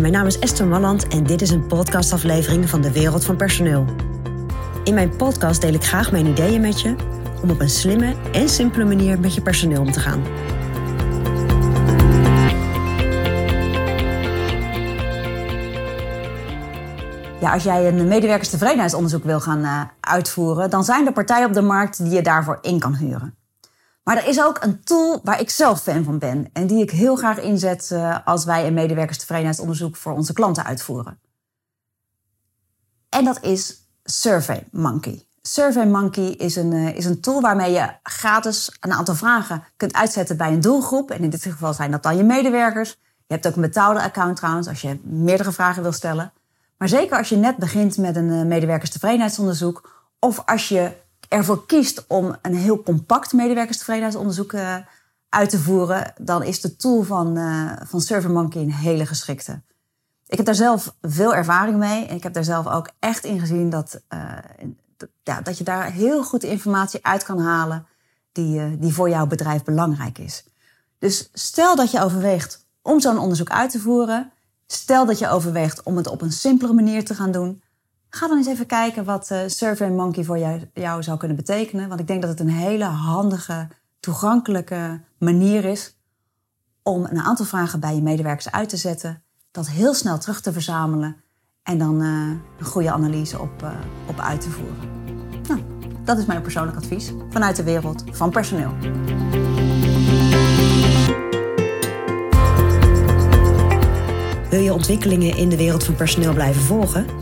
Mijn naam is Esther Malland en dit is een podcastaflevering van de Wereld van Personeel. In mijn podcast deel ik graag mijn ideeën met je om op een slimme en simpele manier met je personeel om te gaan. Ja, als jij een medewerkerstevredenheidsonderzoek wil gaan uh, uitvoeren, dan zijn er partijen op de markt die je daarvoor in kan huren. Maar er is ook een tool waar ik zelf fan van ben en die ik heel graag inzet uh, als wij een medewerkerstevredenheidsonderzoek voor onze klanten uitvoeren. En dat is SurveyMonkey. SurveyMonkey is een, uh, is een tool waarmee je gratis een aantal vragen kunt uitzetten bij een doelgroep. En in dit geval zijn dat dan je medewerkers. Je hebt ook een betaalde account trouwens als je meerdere vragen wil stellen. Maar zeker als je net begint met een uh, medewerkerstevredenheidsonderzoek of als je ervoor kiest om een heel compact medewerkerstevredenheidsonderzoek uh, uit te voeren, dan is de tool van, uh, van SurveyMonkey een hele geschikte. Ik heb daar zelf veel ervaring mee en ik heb daar zelf ook echt in gezien dat, uh, ja, dat je daar heel goed informatie uit kan halen die, die voor jouw bedrijf belangrijk is. Dus stel dat je overweegt om zo'n onderzoek uit te voeren, stel dat je overweegt om het op een simpele manier te gaan doen, Ga dan eens even kijken wat uh, SurveyMonkey voor jou, jou, zou kunnen betekenen. Want ik denk dat het een hele handige, toegankelijke manier is om een aantal vragen bij je medewerkers uit te zetten, dat heel snel terug te verzamelen en dan uh, een goede analyse op, uh, op uit te voeren. Nou, dat is mijn persoonlijk advies vanuit de wereld van personeel. Wil je ontwikkelingen in de wereld van personeel blijven volgen?